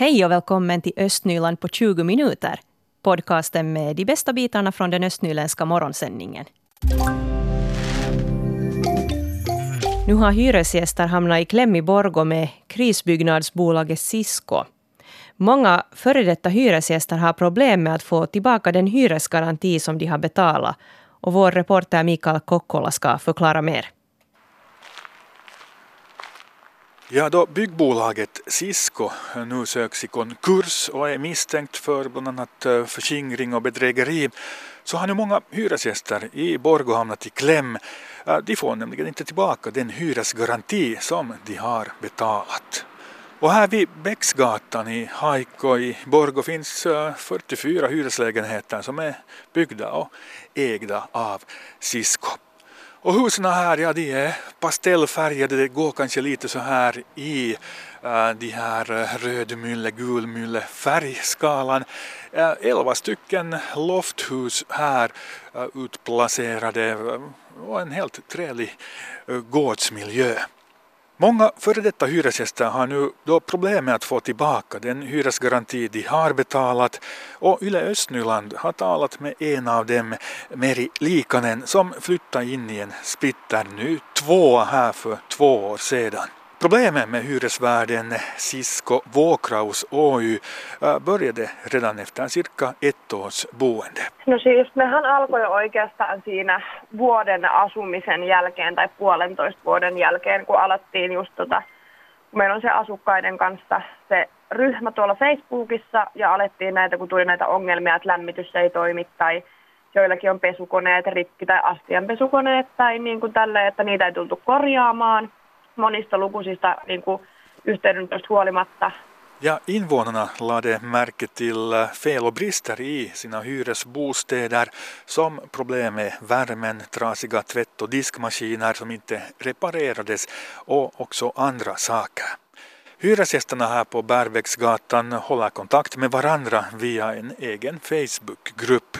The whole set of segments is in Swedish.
Hej och välkommen till Östnyland på 20 minuter. Podcasten med de bästa bitarna från den östnyländska morgonsändningen. Nu har hyresgäster hamnat i kläm i Borgå med krisbyggnadsbolaget Cisco. Många före detta hyresgäster har problem med att få tillbaka den hyresgaranti som de har betalat. Och vår reporter Mikael Kokkola ska förklara mer. Ja, då byggbolaget Cisco nu söks i konkurs och är misstänkt för bland annat eh, förskingring och bedrägeri så har nu många hyresgäster i Borgå hamnat i kläm. Eh, de får nämligen inte tillbaka den hyresgaranti som de har betalat. Och här vid Bäcksgatan i Haiko i Borgå finns eh, 44 hyreslägenheter som är byggda och ägda av Cisco. Och husen här, ja de är pastellfärgade, det går kanske lite så här i Äh, de här äh, rödmylle, gulmylle färgskalan. Äh, elva stycken lofthus här utplacerade och en helt trevlig gårdsmiljö. Många före detta hyresgäster har nu då problem med att få tillbaka den hyresgaranti de har betalat och Yle Östnyland har talat med en av dem, Meri Likanen, som flyttade in i en splitter nu tvåa här för två år sedan. Problemet med hyresvärden Sisko Vuokraus Oy äh, började redan efter cirka ett års boende. No siis mehän alkoi oikeastaan siinä vuoden asumisen jälkeen tai puolentoista vuoden jälkeen, kun alettiin just tota, meillä on se asukkaiden kanssa se ryhmä tuolla Facebookissa ja alettiin näitä, kun tuli näitä ongelmia, että lämmitys ei toimi tai joillakin on pesukoneet rikki tai astianpesukoneet tai niin kuin tälleen, että niitä ei tultu korjaamaan – monista lukuisista niin kuin, huolimatta. Ja invånarna lade märke till eh, fel och brister i sina hyresbostäder som problem med värmen, trasiga tvätt och diskmaskiner som inte reparerades och också andra saker. Hyresgästerna här på Bärvägsgatan håller kontakt med varandra via en egen Facebookgrupp.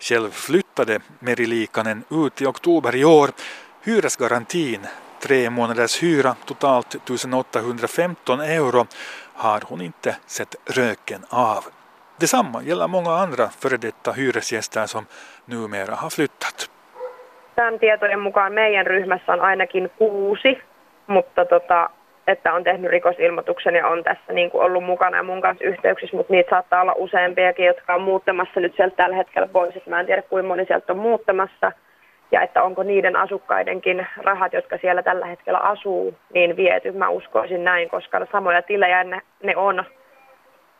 Själv flyttade Meri Likanen ut i oktober i år. Hyresgarantin tre månaders hyra, totalt 1815 euro, har hon inte sett röken av. Detsamma gäller många andra före detta hyresgäster som numera har flyttat. Tämän tietojen mukaan meidän ryhmässä on ainakin kuusi, mutta tota, että on tehnyt rikosilmoituksen ja on tässä niin kuin ollut mukana ja mun kanssa yhteyksissä, mutta niitä saattaa olla useampiakin, jotka on muuttamassa nyt sieltä tällä hetkellä pois. Mä en tiedä, kuinka moni sieltä on muuttamassa – ja että onko niiden asukkaidenkin rahat, jotka siellä tällä hetkellä asuu, niin viety. Mä uskoisin näin, koska samoja tilejä ne, ne on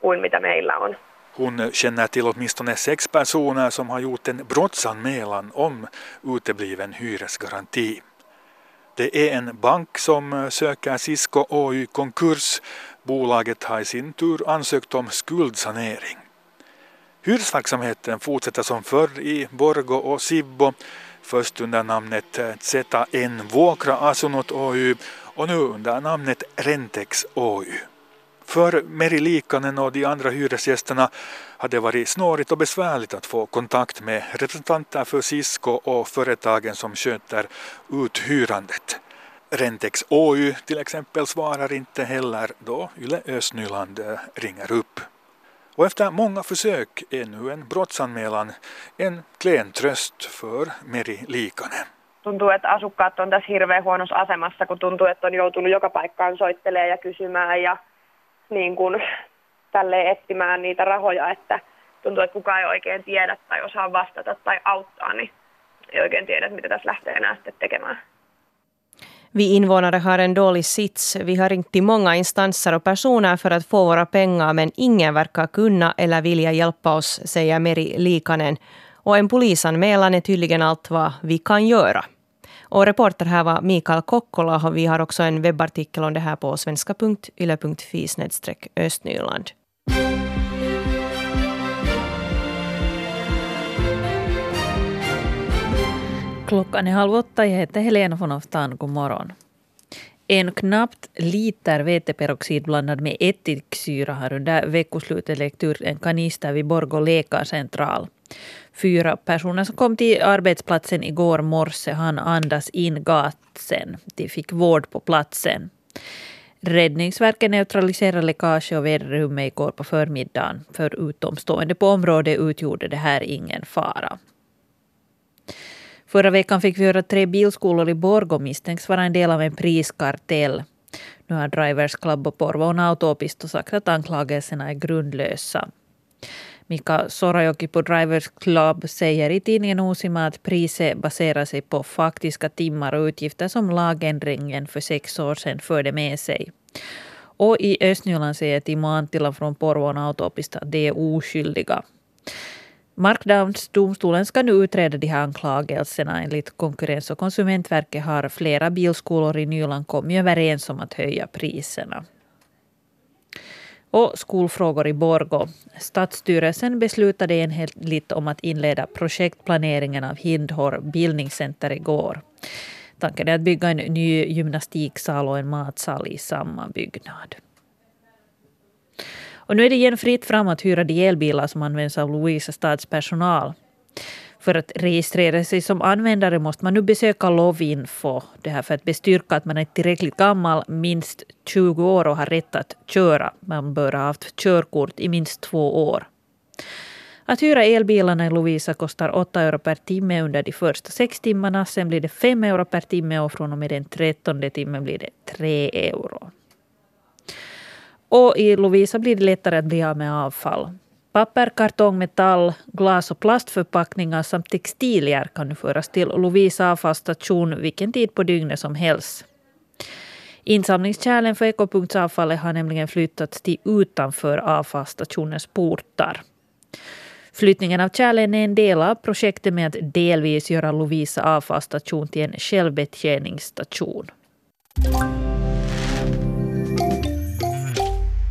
kuin mitä meillä on. Hon känner till åtminstone sex personer som har gjort en brottsanmälan om utebliven hyresgaranti. Det är en bank som söker Cisco Oy konkurs. Bolaget har i sin tur ansökt om skuldsanering. Hyresverksamheten fortsätter som förr i Borgo och Sibbo först under namnet eh, ZN Vuokra Asunnot Oy och nu under namnet Rentex Oy. För Meri Likanen och de andra hyresgästerna hade det varit snårigt och besvärligt att få kontakt med representanter för Cisco och företagen som sköter uthyrandet. Rentex Oy till exempel svarar inte heller då Yle Östnyland eh, ringer upp. Och efter många försök är nu en brottsanmälan en klen tröst för Meri Liikanen. Tuntuu, että asukkaat on tässä hirveän huonossa asemassa, kun tuntuu, että on joutunut joka paikkaan soittelemaan ja kysymään ja niin kuin, tälleen etsimään niitä rahoja, että tuntuu, että kukaan ei oikein tiedä tai osaa vastata tai auttaa, niin ei oikein tiedä, mitä tässä lähtee enää sitten tekemään. Vi invånare har en dålig sits. Vi har ringt till många instanser och personer för att få våra pengar men ingen verkar kunna eller vilja hjälpa oss, säger Meri Likanen. Och en polisanmälan är tydligen allt vad vi kan göra. Och reporter här var Mikael Kokkola och vi har också en webbartikel om det här på svenska.yle.fi östnyland. Klockan är halv åtta. Jag heter Helena von Oftan. God morgon. En knappt liter veteperoxid blandad med ättiksyra har under veckoslutet läckt ur en kanister vid Borgå läkarcentral. Fyra personer som kom till arbetsplatsen igår morse hann andas in gasen. De fick vård på platsen. Räddningsverket neutraliserade läckage och väderrummet igår på förmiddagen. För utomstående på området utgjorde det här ingen fara. Förra veckan fick vi höra att tre bilskolor i Borgå misstänks vara en del av en priskartell. Nu har Drivers Club och Porvoon Autopisto sagt att anklagelserna är grundlösa. Mika Sorajoki på Drivers Club säger i tidningen Osima att priset baserar sig på faktiska timmar och utgifter som lagändringen för sex år sedan förde med sig. Och i Östnyland säger Timo Anttila från Porvoon Autopista att de är oskyldiga. Marknadsdomstolen ska nu utreda de här anklagelserna. Enligt Konkurrens och konsumentverket har flera bilskolor i Nyland kommit överens om att höja priserna. Och skolfrågor i Borgå. Stadsstyrelsen beslutade enhälligt om att inleda projektplaneringen av Hindhår bildningscenter igår. Tanken är att bygga en ny gymnastiksal och en matsal i samma byggnad. Och nu är det igen fritt fram att hyra de elbilar som används av Lovisa stads personal. För att registrera sig som användare måste man nu besöka Lovinfo. Det här för att bestyrka att man är tillräckligt gammal, minst 20 år och har rätt att köra. Man bör ha haft körkort i minst två år. Att hyra elbilarna i Lovisa kostar 8 euro per timme under de första sex timmarna. Sen blir det 5 euro per timme och från och med den trettonde timmen blir det 3 euro. Och i Lovisa blir det lättare att bli av med avfall. Papper, kartong, metall, glas och plastförpackningar samt textilier kan nu föras till Lovisa avfallsstation vilken tid på dygnet som helst. Insamlingskärlen för ekopunktsavfallet har nämligen flyttats till utanför avfallsstationens portar. Flyttningen av kärlen är en del av projektet med att delvis göra Lovisa avfallsstation till en självbetjäningsstation.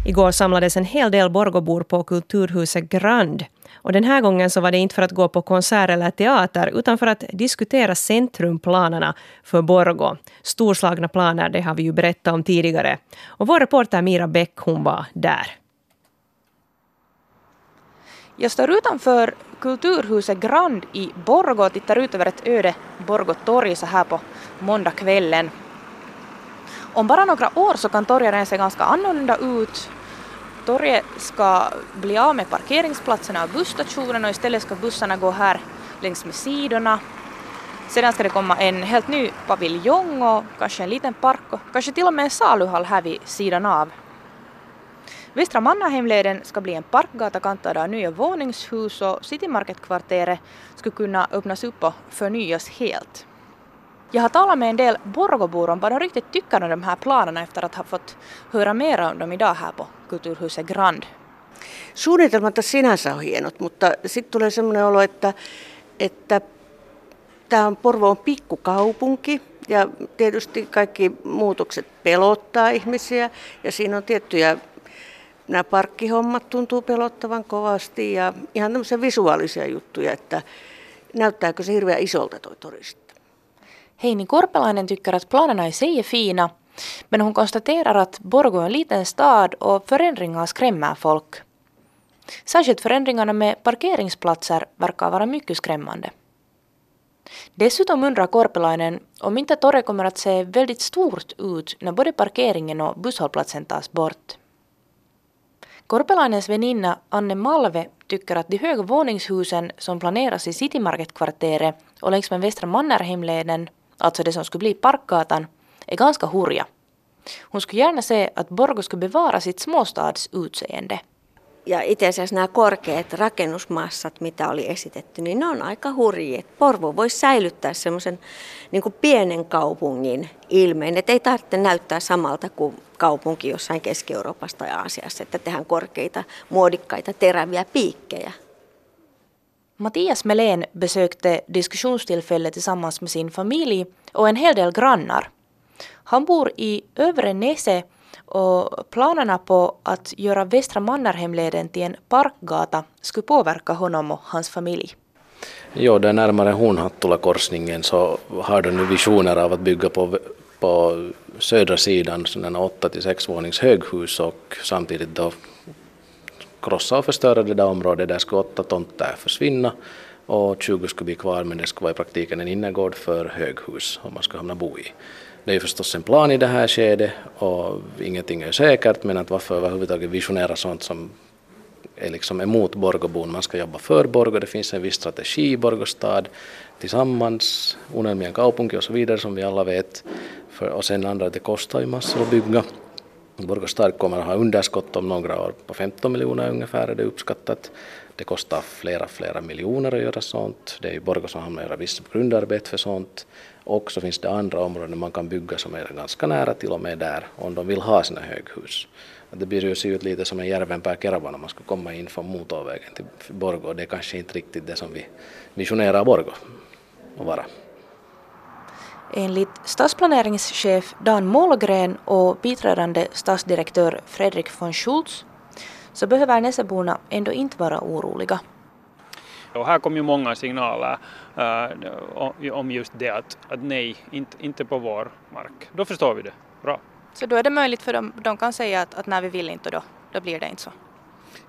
Igår samlades en hel del Borgobor på Kulturhuset Grand. Och den här gången så var det inte för att gå på konsert eller teater utan för att diskutera centrumplanerna för Borgå. Storslagna planer, det har vi ju berättat om tidigare. Och vår reporter Mira Bäck, hon var där. Jag står utanför Kulturhuset Grand i Borgå och tittar ut över ett öde Borgå torg så här på måndagskvällen. Om bara några år så kan torget se ganska annorlunda ut torget ska bli av med parkeringsplatserna och busstationen och istället ska bussarna gå här längs med sidorna. Sedan ska det komma en helt ny paviljong och kanske en liten park och kanske till och med en saluhall här vid sidan av. Västra Mannerheimleden ska bli en parkgata kantad av nya våningshus och Citymarketkvarteret skulle kunna öppnas upp och förnyas helt. Jag har talat med en del Borgobor om vad de riktigt tycker om de här planerna efter att ha fått höra mer om dem idag här på Kulturhuset Grand. Suunnitelmat sinänsä on hienot, mutta sitten tulee sellainen olo, että, että tämä on Porvo on pikkukaupunki ja tietysti kaikki muutokset pelottaa ihmisiä ja siinä on tiettyjä nämä parkkihommat tuntuu pelottavan kovasti ja ihan tämmöisiä visuaalisia juttuja, että näyttääkö se hirveän isolta toi Hej, Heini Korpelainen tycker att planerna i sig är fina, men hon konstaterar att Borgå är en liten stad och förändringar skrämmer folk. Särskilt förändringarna med parkeringsplatser verkar vara mycket skrämmande. Dessutom undrar Korpelainen om inte torget kommer att se väldigt stort ut när både parkeringen och busshållplatsen tas bort. Korpelainens väninna Anne Malve tycker att de höga våningshusen som planeras i Citymarketkvarteret och längs med Västra Mannerheimleden alltså det som skulle bli Parkgatan, är ganska hurja. Hon skulle gärna se att Borgo skulle bevara sitt småstadsutseende. Ja itse asiassa nämä korkeat rakennusmassat, mitä oli esitetty, niin ne on aika hurjia. Porvo voisi säilyttää semmoisen niin pienen kaupungin ilmeen, että ei tarvitse näyttää samalta kuin kaupunki jossain Keski-Euroopassa tai Aasiassa, että tehdään korkeita, muodikkaita, teräviä piikkejä. Mattias Melén besökte diskussionstillfället tillsammans med sin familj och en hel del grannar. Han bor i Övre Nese och planerna på att göra Västra Mannerheimleden till en parkgata skulle påverka honom och hans familj. Jo, där närmare Hornhattula-korsningen så har de nu visioner av att bygga på, på södra sidan sådana 8 till 6 vånings höghus och samtidigt då krossa och förstöra det där området. Där skulle åtta tomter försvinna och 20 skulle bli kvar men det skulle vara i praktiken en innergård för höghus om man ska hamna bo i. Det är ju förstås en plan i det här skedet och ingenting är säkert men att varför överhuvudtaget visionera sånt som är liksom emot Borgobon. Man ska jobba för Borgå, det finns en viss strategi i Borgostad tillsammans, Unelmien kaupunki och så vidare som vi alla vet. För, och sen andra, det kostar ju massor att bygga. Borgostad kommer att ha underskott om några år på 15 miljoner ungefär är det uppskattat. Det kostar flera, flera miljoner att göra sånt. Det är ju Borgå som hamnar göra vissa grundarbete för sånt. Och så finns det andra områden man kan bygga som är ganska nära till och med där om de vill ha sina höghus. Det blir ju se ut lite som en Järvenpää Kerava när man ska komma in från motorvägen till Borgå. Det är kanske inte riktigt det som vi visionerar Borgå att vara. Enligt stadsplaneringschef Dan Målgren och biträdande stadsdirektör Fredrik von Schultz så behöver Näseborna ändå inte vara oroliga. Och här kom ju många signaler uh, om just det att, att nej, inte, inte på vår mark. Då förstår vi det. Bra. Så då är det möjligt för dem, de kan säga att, att när vi vill inte då, då blir det inte så?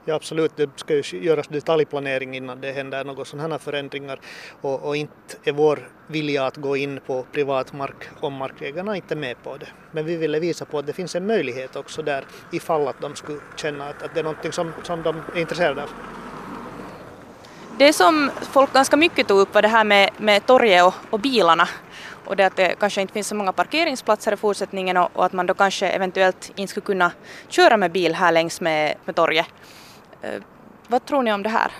Ja absolut, det ska ju göras detaljplanering innan det händer några sådana här förändringar och, och, inte är vår vilja att gå in på privat mark om markägarna inte är med på det. Men vi ville visa på att det finns en möjlighet också där ifall att de skulle känna att, att det är någonting som, som de är intresserade av. Det som folk ganska mycket tog upp var det här med, med torget och, och bilarna och det att det kanske inte finns så många parkeringsplatser i fortsättningen och, och att man då kanske eventuellt inte skulle kunna köra med bil här längs med, med torget. Eh, vad tror ni om det här?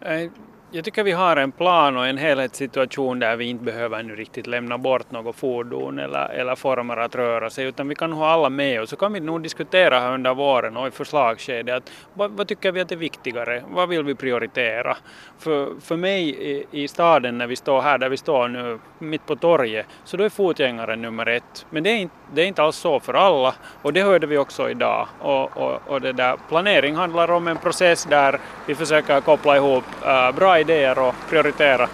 Eh, jag tycker vi har en plan och en helhetssituation där vi inte behöver nu riktigt lämna bort något fordon eller, eller former att röra sig utan vi kan ha alla med och så kan vi nog diskutera här under våren och i förslagsskedet vad, vad, tycker vi att är viktigare, vad vill vi prioritera? För, för mig i, i, staden när vi står här där vi står nu mitt på torget så då är fotgängaren nummer ett. Men det är inte, det är inte alls så för alla. Och det hörde vi också idag. Och, och, och det där planering handlar om en process där vi försöker koppla ihop äh, bra idéer och prioritera.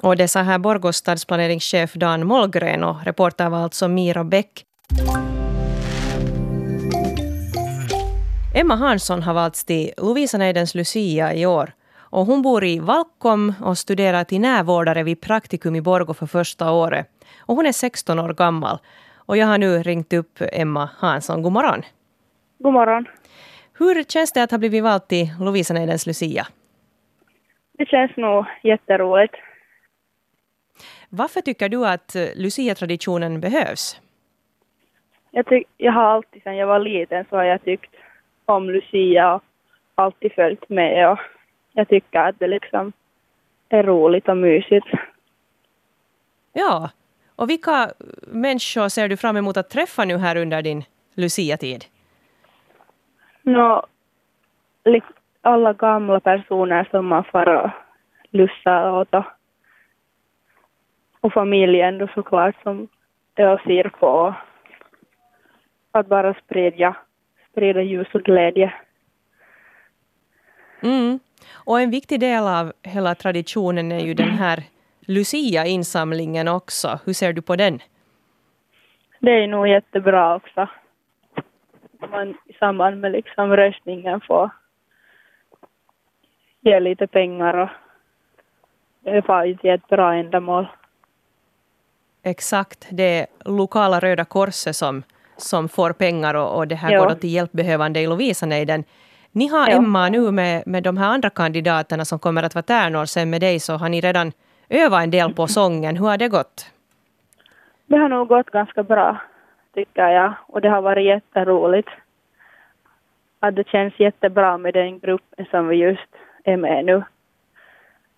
Och det sa här Borgås stadsplaneringschef Dan Mollgren och reporter var alltså Mira Bäck. Emma Hansson har valts till Lovisa-nejdens Lucia i år. Och hon bor i Valkom och studerar till närvårdare vid Praktikum i Borgå för första året. Och hon är 16 år gammal. Och jag har nu ringt upp Emma Hansson. God morgon. God morgon. Hur känns det att ha blivit vald till Lovisa-nejdens Lucia? Det känns nog jätteroligt. Varför tycker du att Lucia-traditionen behövs? Jag, tyck, jag har alltid sedan jag var liten så har jag tyckt om Lucia och alltid följt med och jag tycker att det liksom är roligt och mysigt. Ja, och vilka människor ser du fram emot att träffa nu här under din Lucia-tid? Nå, alla gamla personer som man får och lussa åt och, och familjen då såklart som och ser på. Att bara sprida, sprida ljus och glädje. Mm. Och en viktig del av hela traditionen är ju den här Lucia-insamlingen också. Hur ser du på den? Det är nog jättebra också. Man i samband med liksom röstningen får ge lite pengar och far till ett bra ändamål. Exakt, det är lokala Röda Korset som, som får pengar och, och det här jo. går till hjälpbehövande i Lovisanejden. Ni har jo. Emma nu med, med de här andra kandidaterna som kommer att vara tärnor sen med dig så har ni redan övat en del på sången. Hur har det gått? Det har nog gått ganska bra tycker jag och det har varit jätteroligt. Att det känns jättebra med den gruppen som vi just är med nu.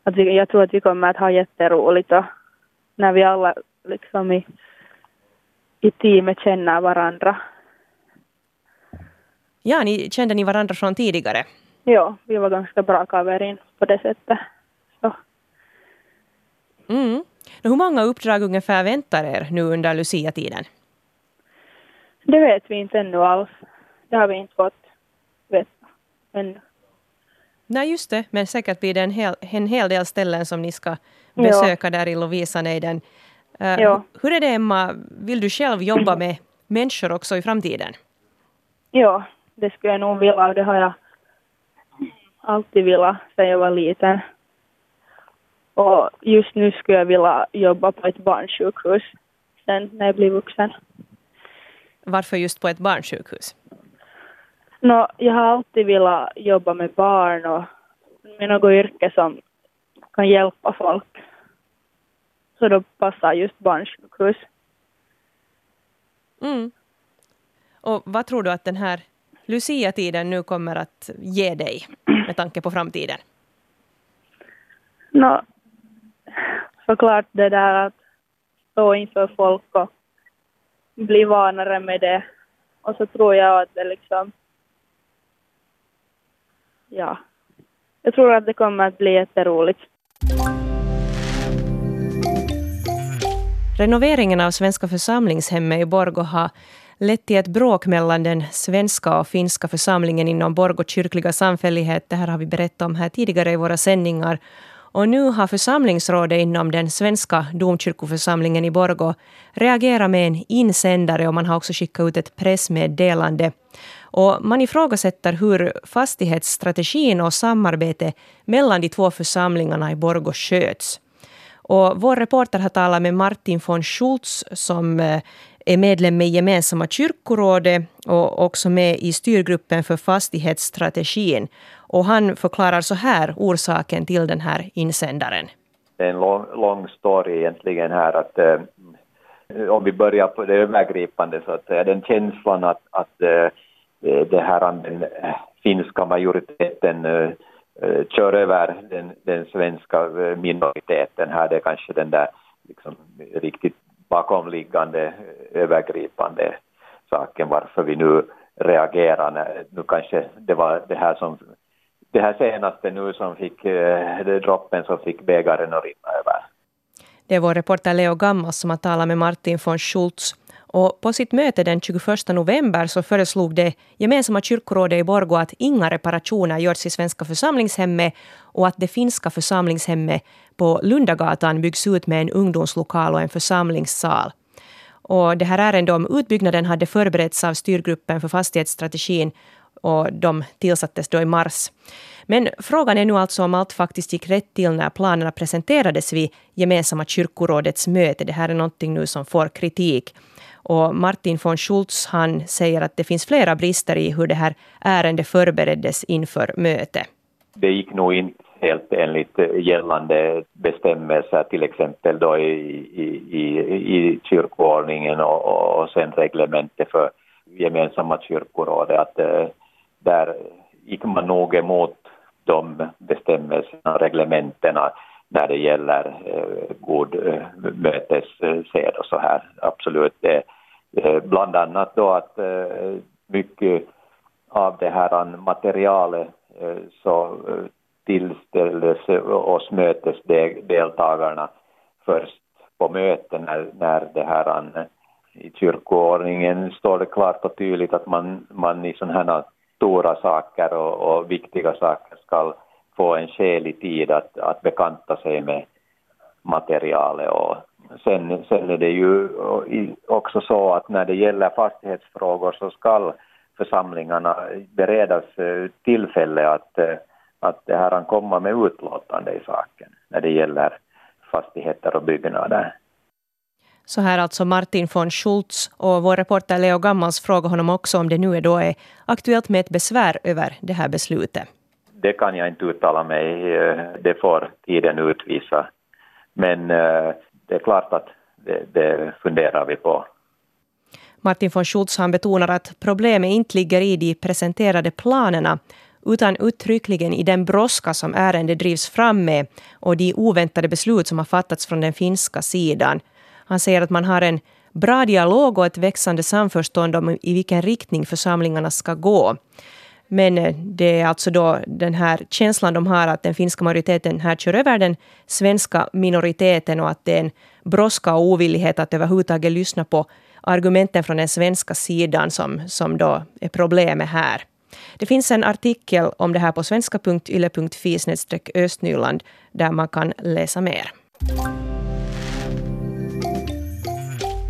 Att vi, jag tror att vi kommer att ha jätteroligt och när vi alla liksom i, i teamet känner varandra. Ja, ni, kände ni varandra från tidigare? Ja, vi var ganska bra kaverin på det sättet. Så. Mm. Hur många uppdrag ungefär väntar er nu under Lucia-tiden? Det vet vi inte ännu alls. Det har vi inte fått veta ännu. Nej, just det. Men säkert blir det en hel, en hel del ställen som ni ska besöka ja. där i Lovisanejden. Uh, ja. Hur är det, Emma? Vill du själv jobba med människor också i framtiden? Ja, det skulle jag nog vilja. Det har jag alltid velat sedan jag var liten. Och just nu skulle jag vilja jobba på ett barnsjukhus sen när jag blir vuxen. Varför just på ett barnsjukhus? No, jag har alltid velat jobba med barn och med något yrke som kan hjälpa folk. Så då passar just barnsjukhus. Mm. Och vad tror du att den här Lucia-tiden nu kommer att ge dig med tanke på framtiden? No, såklart det där att stå inför folk och bli vanare med det. Och så tror jag att det liksom... Ja. Jag tror att det kommer att bli jätteroligt. Renoveringen av Svenska församlingshemmet i Borgå har lett till ett bråk mellan den svenska och finska församlingen inom Borgå kyrkliga samfällighet. Det här har vi berättat om här tidigare i våra sändningar. Och nu har församlingsrådet inom den svenska domkyrkoförsamlingen i Borgå reagerat med en insändare och man har också skickat ut ett pressmeddelande. Och man ifrågasätter hur fastighetsstrategin och samarbete mellan de två församlingarna i Borgå sköts. Och vår reporter har talat med Martin von Schultz som eh, är medlem i gemensamma kyrkorådet och också med i styrgruppen för fastighetsstrategin. Och han förklarar så här orsaken till den här insändaren. Det är en lång, lång story egentligen här att eh, om vi börjar på det övergripande så att säga, den känslan att, att eh, Eh, det här den finska majoriteten eh, kör över den, den svenska minoriteten här, det är kanske den där liksom, riktigt bakomliggande övergripande saken varför vi nu reagerar. När, nu kanske det var det här som det här senaste nu som fick, det droppen som fick bägaren att rinna över. Det är vår reporter Leo Gammas som har talat med Martin von Schultz och på sitt möte den 21 november så föreslog det gemensamma kyrkorådet i Borgå att inga reparationer görs i Svenska församlingshemmet och att det finska församlingshemmet på Lundagatan byggs ut med en ungdomslokal och en församlingssal. Och det här ärendet om utbyggnaden hade förberetts av styrgruppen för fastighetsstrategin och de tillsattes då i mars. Men frågan är nu alltså om allt faktiskt gick rätt till när planerna presenterades vid gemensamma kyrkorådets möte. Det här är någonting nu som får kritik. Och Martin von Schultz han säger att det finns flera brister i hur det här ärendet förbereddes inför mötet. Det gick nog inte helt enligt eh, gällande bestämmelser, till exempel då i, i, i, i kyrkoordningen och, och sen reglementet för gemensamma kyrkorådet, att eh, där gick man nog emot de bestämmelserna och reglementena när det gäller eh, god eh, mötessed och så här. Absolut. Eh, bland annat då att eh, mycket av det här materialet eh, så eh, tillställdes oss mötesdeltagarna först på möten när, när det här eh, i kyrkoordningen står det klart och tydligt att man, man i sådana här stora saker och, och viktiga saker ska få en skälig tid att, att bekanta sig med materialet. Och sen, sen är det ju också så att när det gäller fastighetsfrågor så ska församlingarna beredas eh, tillfälle att, eh, att det här komma med utlåtande i saken när det gäller fastigheter och byggnader. Så här alltså Martin von Schultz och vår reporter Leo Gammals frågar honom också om det nu är då är aktuellt med ett besvär över det här beslutet. Det kan jag inte uttala mig, eh, det får tiden utvisa. Men eh, det är klart att det, det funderar vi på. Martin von Schultz han betonar att problemet inte ligger i de presenterade planerna utan uttryckligen i den brådska som ärendet drivs fram med och de oväntade beslut som har fattats från den finska sidan. Han säger att man har en bra dialog och ett växande samförstånd om i vilken riktning församlingarna ska gå. Men eh, det är alltså då den här känslan de har att den finska majoriteten här kör över den svenska minoriteten och att det är en brådska och ovillighet att överhuvudtaget lyssna på argumenten från den svenska sidan som, som då är problemet här. Det finns en artikel om det här på svenska.yle.fi östnyland där man kan läsa mer.